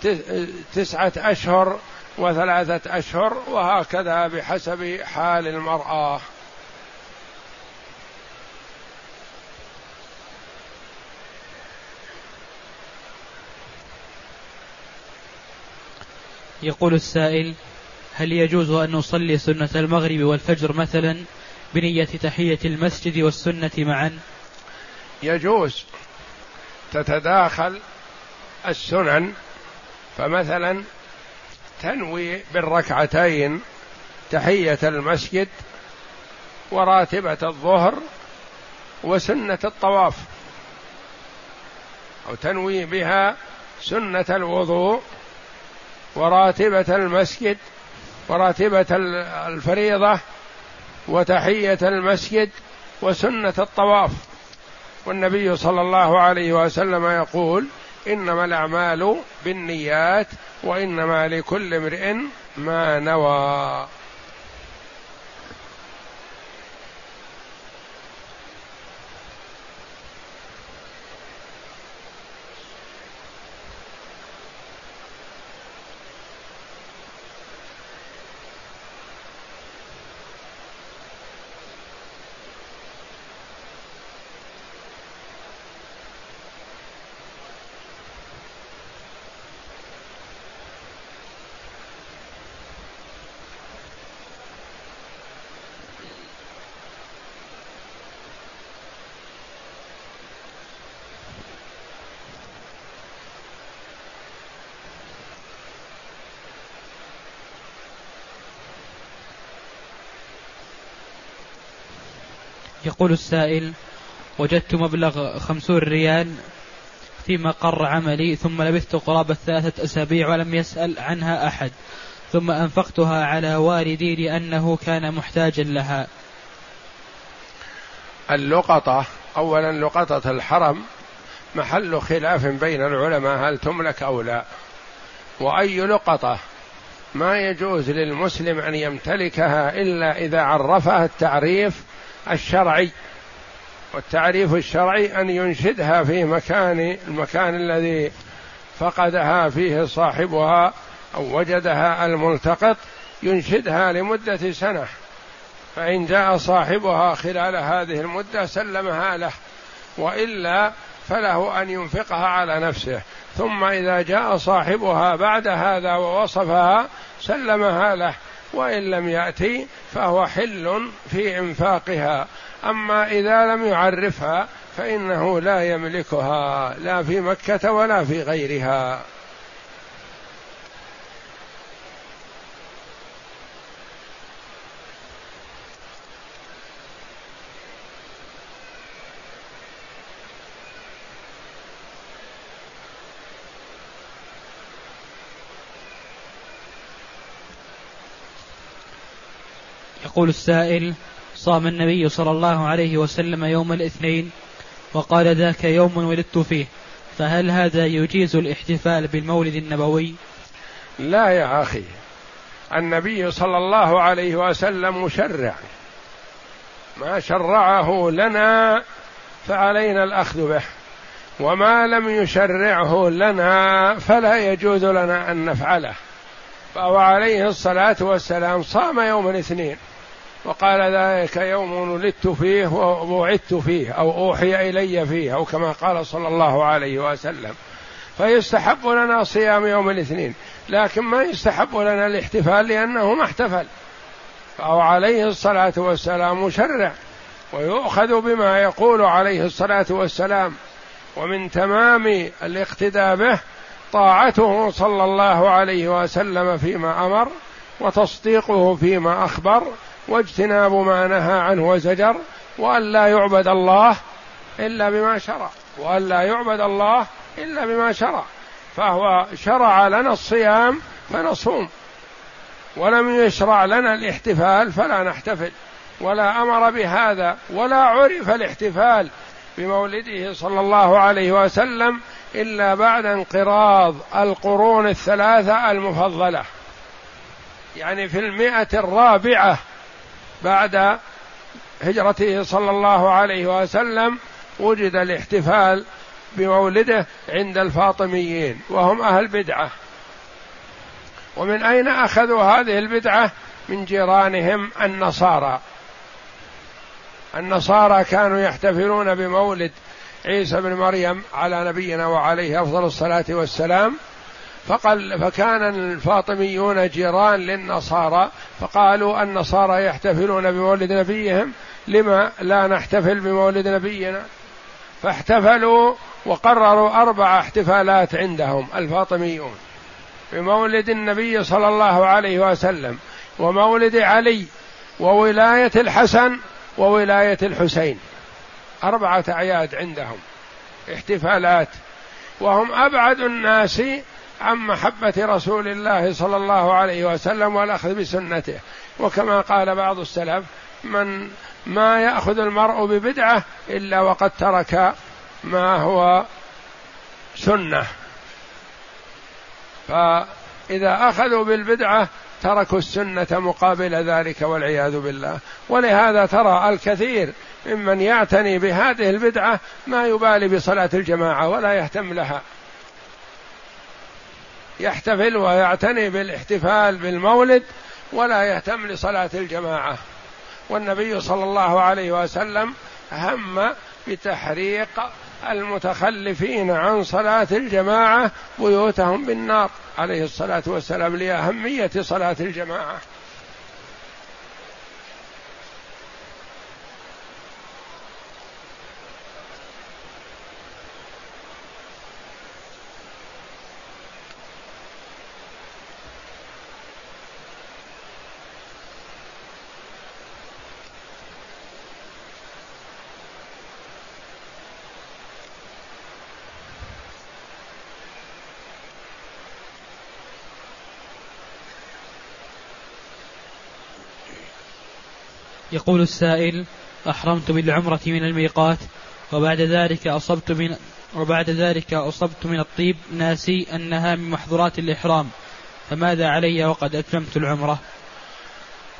تسعة أشهر وثلاثة أشهر وهكذا بحسب حال المرأة. يقول السائل هل يجوز أن نصلي سنة المغرب والفجر مثلا بنية تحية المسجد والسنة معا؟ يجوز. تتداخل السنن فمثلا تنوي بالركعتين تحية المسجد وراتبة الظهر وسنة الطواف أو تنوي بها سنة الوضوء وراتبة المسجد وراتبة الفريضة وتحية المسجد وسنة الطواف. والنبي صلى الله عليه وسلم يقول إنما الأعمال بالنيات وإنما لكل امرئ ما نوى. يقول السائل وجدت مبلغ خمسون ريال في مقر عملي ثم لبثت قرابة ثلاثة أسابيع ولم يسأل عنها أحد ثم أنفقتها على والدي لأنه كان محتاجا لها. اللقطة أولا لقطة الحرم محل خلاف بين العلماء هل تملك أو لا. وأي لقطة؟ ما يجوز للمسلم أن يمتلكها إلا إذا عرفها التعريف الشرعي والتعريف الشرعي أن ينشدها في مكان المكان الذي فقدها فيه صاحبها أو وجدها الملتقط ينشدها لمدة سنة. فإن جاء صاحبها خلال هذه المدة سلمها له وإلا فله أن ينفقها على نفسه. ثم إذا جاء صاحبها بعد هذا ووصفها سلمها له. وإن لم يأتي فهو حل في إنفاقها. أما إذا لم يعرفها فإنه لا يملكها لا في مكة ولا في غيرها. يقول السائل صام النبي صلى الله عليه وسلم يوم الاثنين وقال ذاك يوم ولدت فيه فهل هذا يجيز الاحتفال بالمولد النبوي؟ لا يا أخي النبي صلى الله عليه وسلم مشرع. ما شرعه لنا فعلينا الأخذ به وما لم يشرعه لنا فلا يجوز لنا أن نفعله. فهو عليه الصلاة والسلام صام يوم الاثنين. وقال ذلك يوم ولدت فيه وبعدت فيه أو أوحي إلي فيه أو كما قال صلى الله عليه وسلم. فيستحب لنا صيام يوم الاثنين لكن ما يستحب لنا الاحتفال لأنه ما احتفل. فهو عليه الصلاة والسلام مشرع ويؤخذ بما يقول عليه الصلاة والسلام. ومن تمام الاقتداء به طاعته صلى الله عليه وسلم فيما أمر وتصديقه فيما أخبر واجتناب ما نهى عنه وزجر وأن لا يعبد الله إلا بما شرع وأن لا يعبد الله إلا بما شرع فهو شرع لنا الصيام فنصوم ولم يشرع لنا الاحتفال فلا نحتفل ولا أمر بهذا ولا عرف الاحتفال بمولده صلى الله عليه وسلم إلا بعد انقراض القرون الثلاثة المفضلة يعني في المئة الرابعة بعد هجرته صلى الله عليه وسلم وجد الاحتفال بمولده عند الفاطميين وهم أهل بدعة. ومن أين أخذوا هذه البدعة؟ من جيرانهم النصارى. النصارى كانوا يحتفلون بمولد عيسى بن مريم على نبينا وعليه أفضل الصلاة والسلام. فقال فكان الفاطميون جيران للنصارى فقالوا النصارى يحتفلون بمولد نبيهم لما لا نحتفل بمولد نبينا؟ فاحتفلوا وقرروا أربع احتفالات عندهم الفاطميون بمولد النبي صلى الله عليه وسلم ومولد علي وولاية الحسن وولاية الحسين. أربعة أعياد عندهم احتفالات. وهم أبعد الناس عن محبة رسول الله صلى الله عليه وسلم والأخذ بسنته. وكما قال بعض السلف من ما يأخذ المرء ببدعة إلا وقد ترك ما هو سنة. فإذا أخذوا بالبدعة تركوا السنة مقابل ذلك والعياذ بالله. ولهذا ترى الكثير ممن يعتني بهذه البدعة ما يبالي بصلاة الجماعة ولا يهتم لها. يحتفل ويعتني بالاحتفال بالمولد ولا يهتم لصلاة الجماعة. والنبي صلى الله عليه وسلم هم بتحريق المتخلفين عن صلاة الجماعة بيوتهم بالنار. عليه الصلاة والسلام لأهمية صلاة الجماعة. يقول السائل أحرمت بالعمرة من الميقات وبعد ذلك أصبت من وبعد ذلك أصبت من الطيب ناسي أنها من محظورات الإحرام. فماذا علي وقد أتممت العمرة؟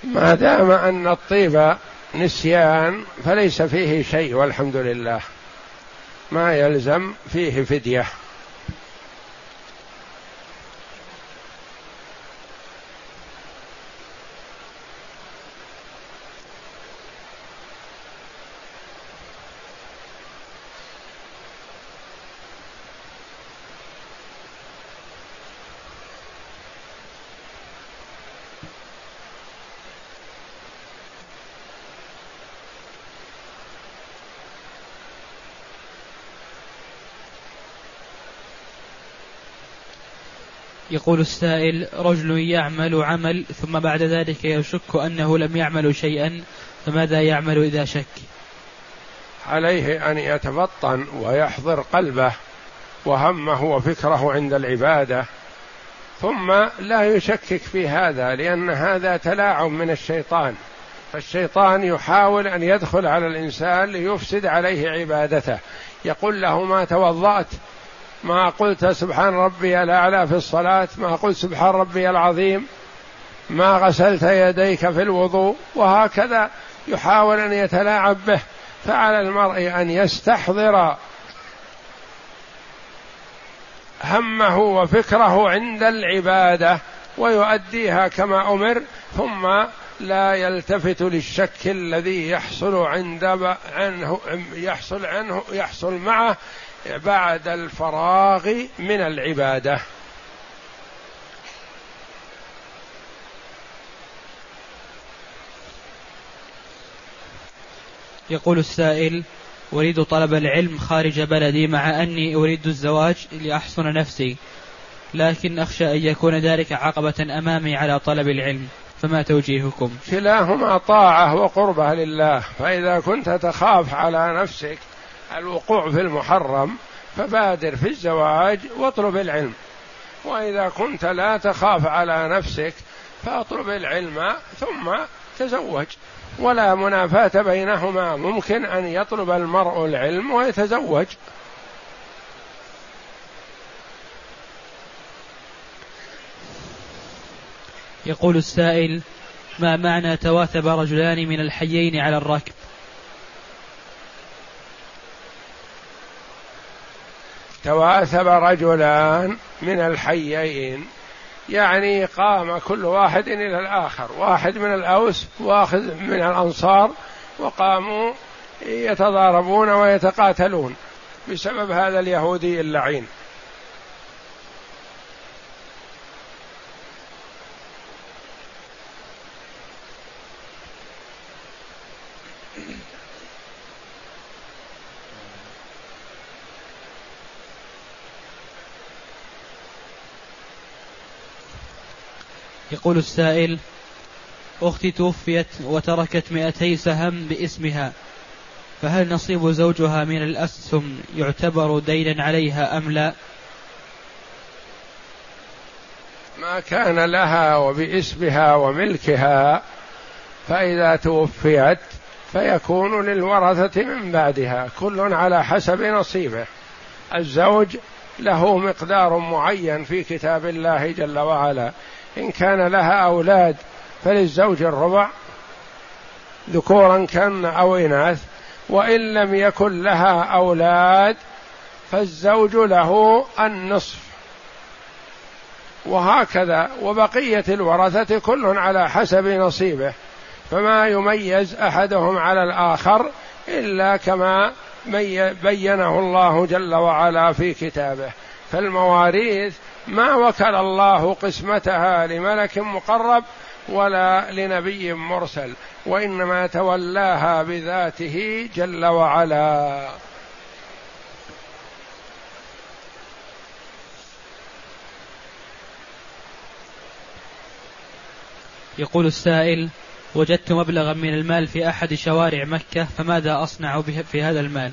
ما دام أن الطيب نسيان فليس فيه شيء والحمد لله. ما يلزم فيه فدية. يقول السائل رجل يعمل عمل ثم بعد ذلك يشك أنه لم يعمل شيئا فماذا يعمل إذا شك؟ عليه أن يتفطن ويحضر قلبه وهمه وفكره عند العبادة ثم لا يشكك في هذا لأن هذا تلاعب من الشيطان. فالشيطان يحاول أن يدخل على الإنسان ليفسد عليه عبادته. يقول له ما توضأت؟ ما قلت سبحان ربي الأعلى في الصلاة ما قلت سبحان ربي العظيم ما غسلت يديك في الوضوء وهكذا يحاول أن يتلاعب به فعلى المرء أن يستحضر همه وفكره عند العبادة ويؤديها كما أمر ثم لا يلتفت للشك الذي يحصل عند عنه يحصل عنه يحصل معه بعد الفراغ من العبادة. يقول السائل أريد طلب العلم خارج بلدي مع أني أريد الزواج لأحصن نفسي لكن أخشى أن يكون ذلك عقبة أمامي على طلب العلم فما توجيهكم؟ كلاهما طاعة وقربة لله فإذا كنت تخاف على نفسك الوقوع في المحرم فبادر في الزواج واطلب العلم. وإذا كنت لا تخاف على نفسك فاطلب العلم ثم تزوج. ولا منافاة بينهما ممكن أن يطلب المرء العلم ويتزوج. يقول السائل ما معنى تواثب رجلان من الحيين على الركب؟ تواثب رجلان من الحيين. يعني قام كل واحد إلى الآخر. واحد من الأوس واحد من الأنصار وقاموا يتضاربون ويتقاتلون. بسبب هذا اليهودي اللعين. يقول السائل أختي توفيت وتركت مئتي سهم باسمها فهل نصيب زوجها من الأسهم يعتبر دينا عليها أم لا؟ ما كان لها وباسمها وملكها فإذا توفيت فيكون للورثة من بعدها كل على حسب نصيبه. الزوج له مقدار معين في كتاب الله جل وعلا. إن كان لها أولاد فللزوج الربع ذكورا كان أو إناث وإن لم يكن لها أولاد فالزوج له النصف. وهكذا وبقية الورثة كل على حسب نصيبه فما يميز أحدهم على الآخر إلا كما بينه الله جل وعلا في كتابه. فالمواريث ما وكل الله قسمتها لملك مقرب ولا لنبي مرسل وإنما تولاها بذاته جل وعلا. يقول السائل وجدت مبلغا من المال في أحد شوارع مكة فماذا أصنع به في هذا المال؟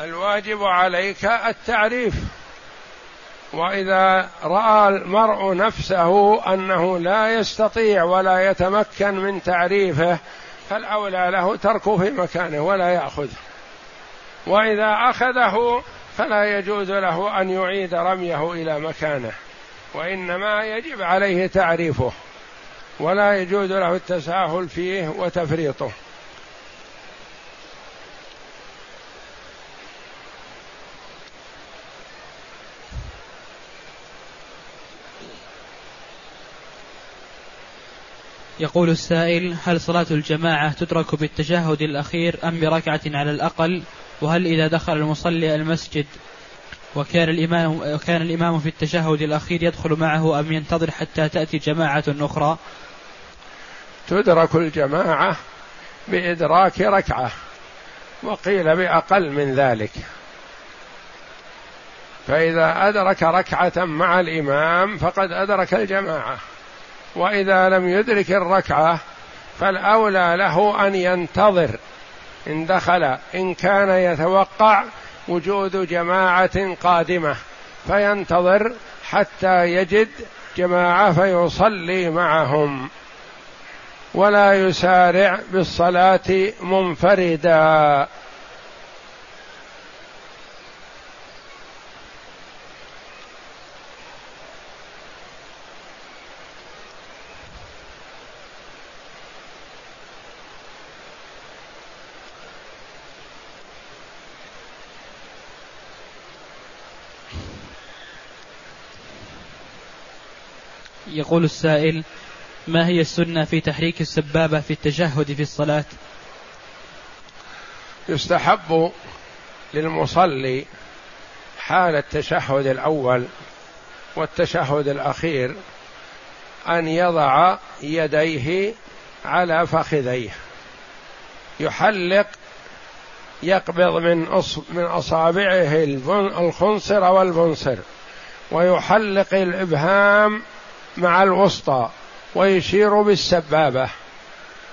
الواجب عليك التعريف. وإذا رأى المرء نفسه أنه لا يستطيع ولا يتمكن من تعريفه فالأولى له تركه في مكانه ولا ياخذه وإذا أخذه فلا يجوز له أن يعيد رميه إلى مكانه وإنما يجب عليه تعريفه ولا يجوز له التساهل فيه وتفريطه. يقول السائل هل صلاة الجماعة تدرك بالتشهد الأخير أم بركعة على الأقل؟ وهل إذا دخل المصلي المسجد وكان الإمام وكان الإمام في التشهد الأخير يدخل معه أم ينتظر حتى تأتي جماعة أخرى؟ تدرك الجماعة بإدراك ركعة وقيل بأقل من ذلك. فإذا أدرك ركعة مع الإمام فقد أدرك الجماعة. وإذا لم يدرك الركعة فالأولى له أن ينتظر. إن دخل إن كان يتوقع وجود جماعة قادمة فينتظر حتى يجد جماعة فيصلي معهم. ولا يسارع بالصلاة منفردا. يقول السائل ما هي السنة في تحريك السبابة في التشهد في الصلاة؟ يستحب للمصلي حال التشهد الأول والتشهد الأخير أن يضع يديه على فخذيه. يحلق يقبض من من أصابعه الخنصر والبنصر ويحلق الإبهام مع الوسطى ويشير بالسبابة.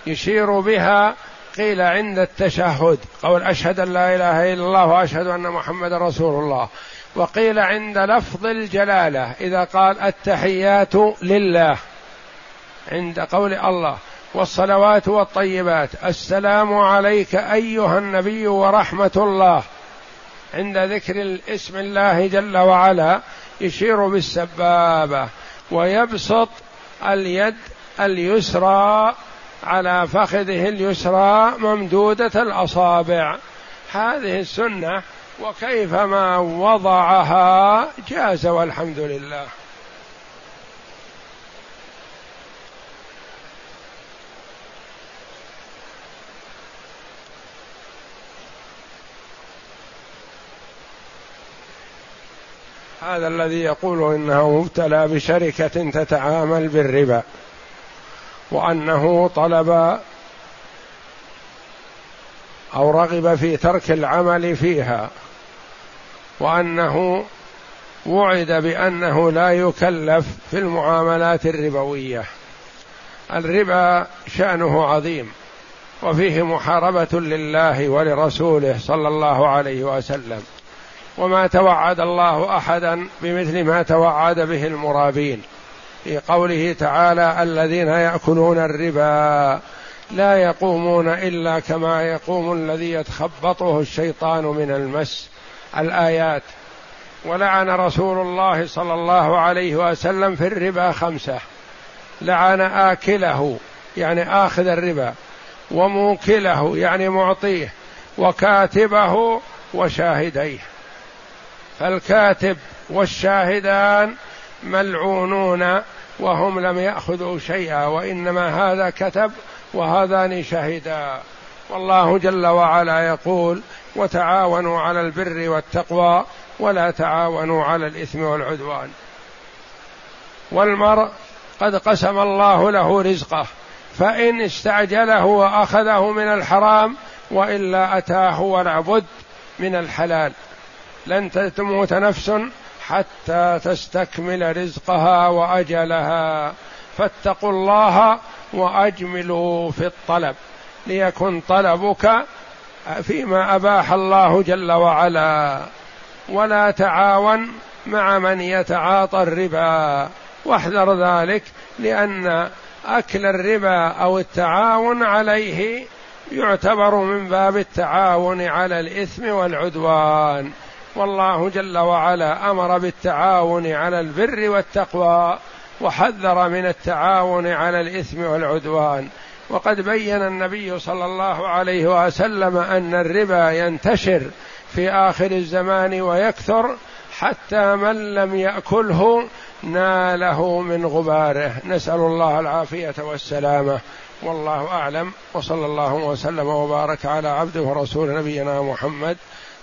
يشير بها قيل عند التشهد قول أشهد أن لا إله إلا الله وأشهد أن محمد رسول الله. وقيل عند لفظ الجلالة إذا قال التحيات لله. عند قول الله والصلوات والطيبات السلام عليك أيها النبي ورحمة الله. عند ذكر اسم الله جل وعلا يشير بالسبابة. ويبسط اليد اليسرى على فخذه اليسرى ممدودة الأصابع. هذه السنة وكيفما وضعها جاز والحمد لله. هذا الذي يقول إنه مبتلى بشركة تتعامل بالربا وأنه طلب أو رغب في ترك العمل فيها وأنه وعد بأنه لا يكلف في المعاملات الربوية. الربا شأنه عظيم وفيه محاربة لله ولرسوله صلى الله عليه وسلم. وما توعد الله أحدا بمثل ما توعد به المرابين. في قوله تعالى الذين يأكلون الربا لا يقومون إلا كما يقوم الذي يتخبطه الشيطان من المس. الآيات ولعن رسول الله صلى الله عليه وسلم في الربا خمسة. لعن آكله يعني آخذ الربا وموكله يعني معطيه وكاتبه وشاهديه. فالكاتب والشاهدان ملعونون وهم لم يأخذوا شيئا وإنما هذا كتب وهذان شهدا. والله جل وعلا يقول وتعاونوا على البر والتقوى ولا تعاونوا على الإثم والعدوان. والمرء قد قسم الله له رزقه فإن استعجله وأخذه من الحرام وإلا أتاه ولا بد من الحلال. لن تموت نفس حتى تستكمل رزقها وأجلها. فاتقوا الله وأجملوا في الطلب. ليكن طلبك فيما أباح الله جل وعلا. ولا تعاون مع من يتعاطى الربا. واحذر ذلك لأن أكل الربا أو التعاون عليه يعتبر من باب التعاون على الإثم والعدوان. والله جل وعلا أمر بالتعاون على البر والتقوى وحذر من التعاون على الإثم والعدوان. وقد بين النبي صلى الله عليه وسلم أن الربا ينتشر في آخر الزمان ويكثر حتى من لم يأكله ناله من غباره. نسأل الله العافية والسلامة. والله أعلم. وصلى الله وسلم وبارك على عبده ورسول نبينا محمد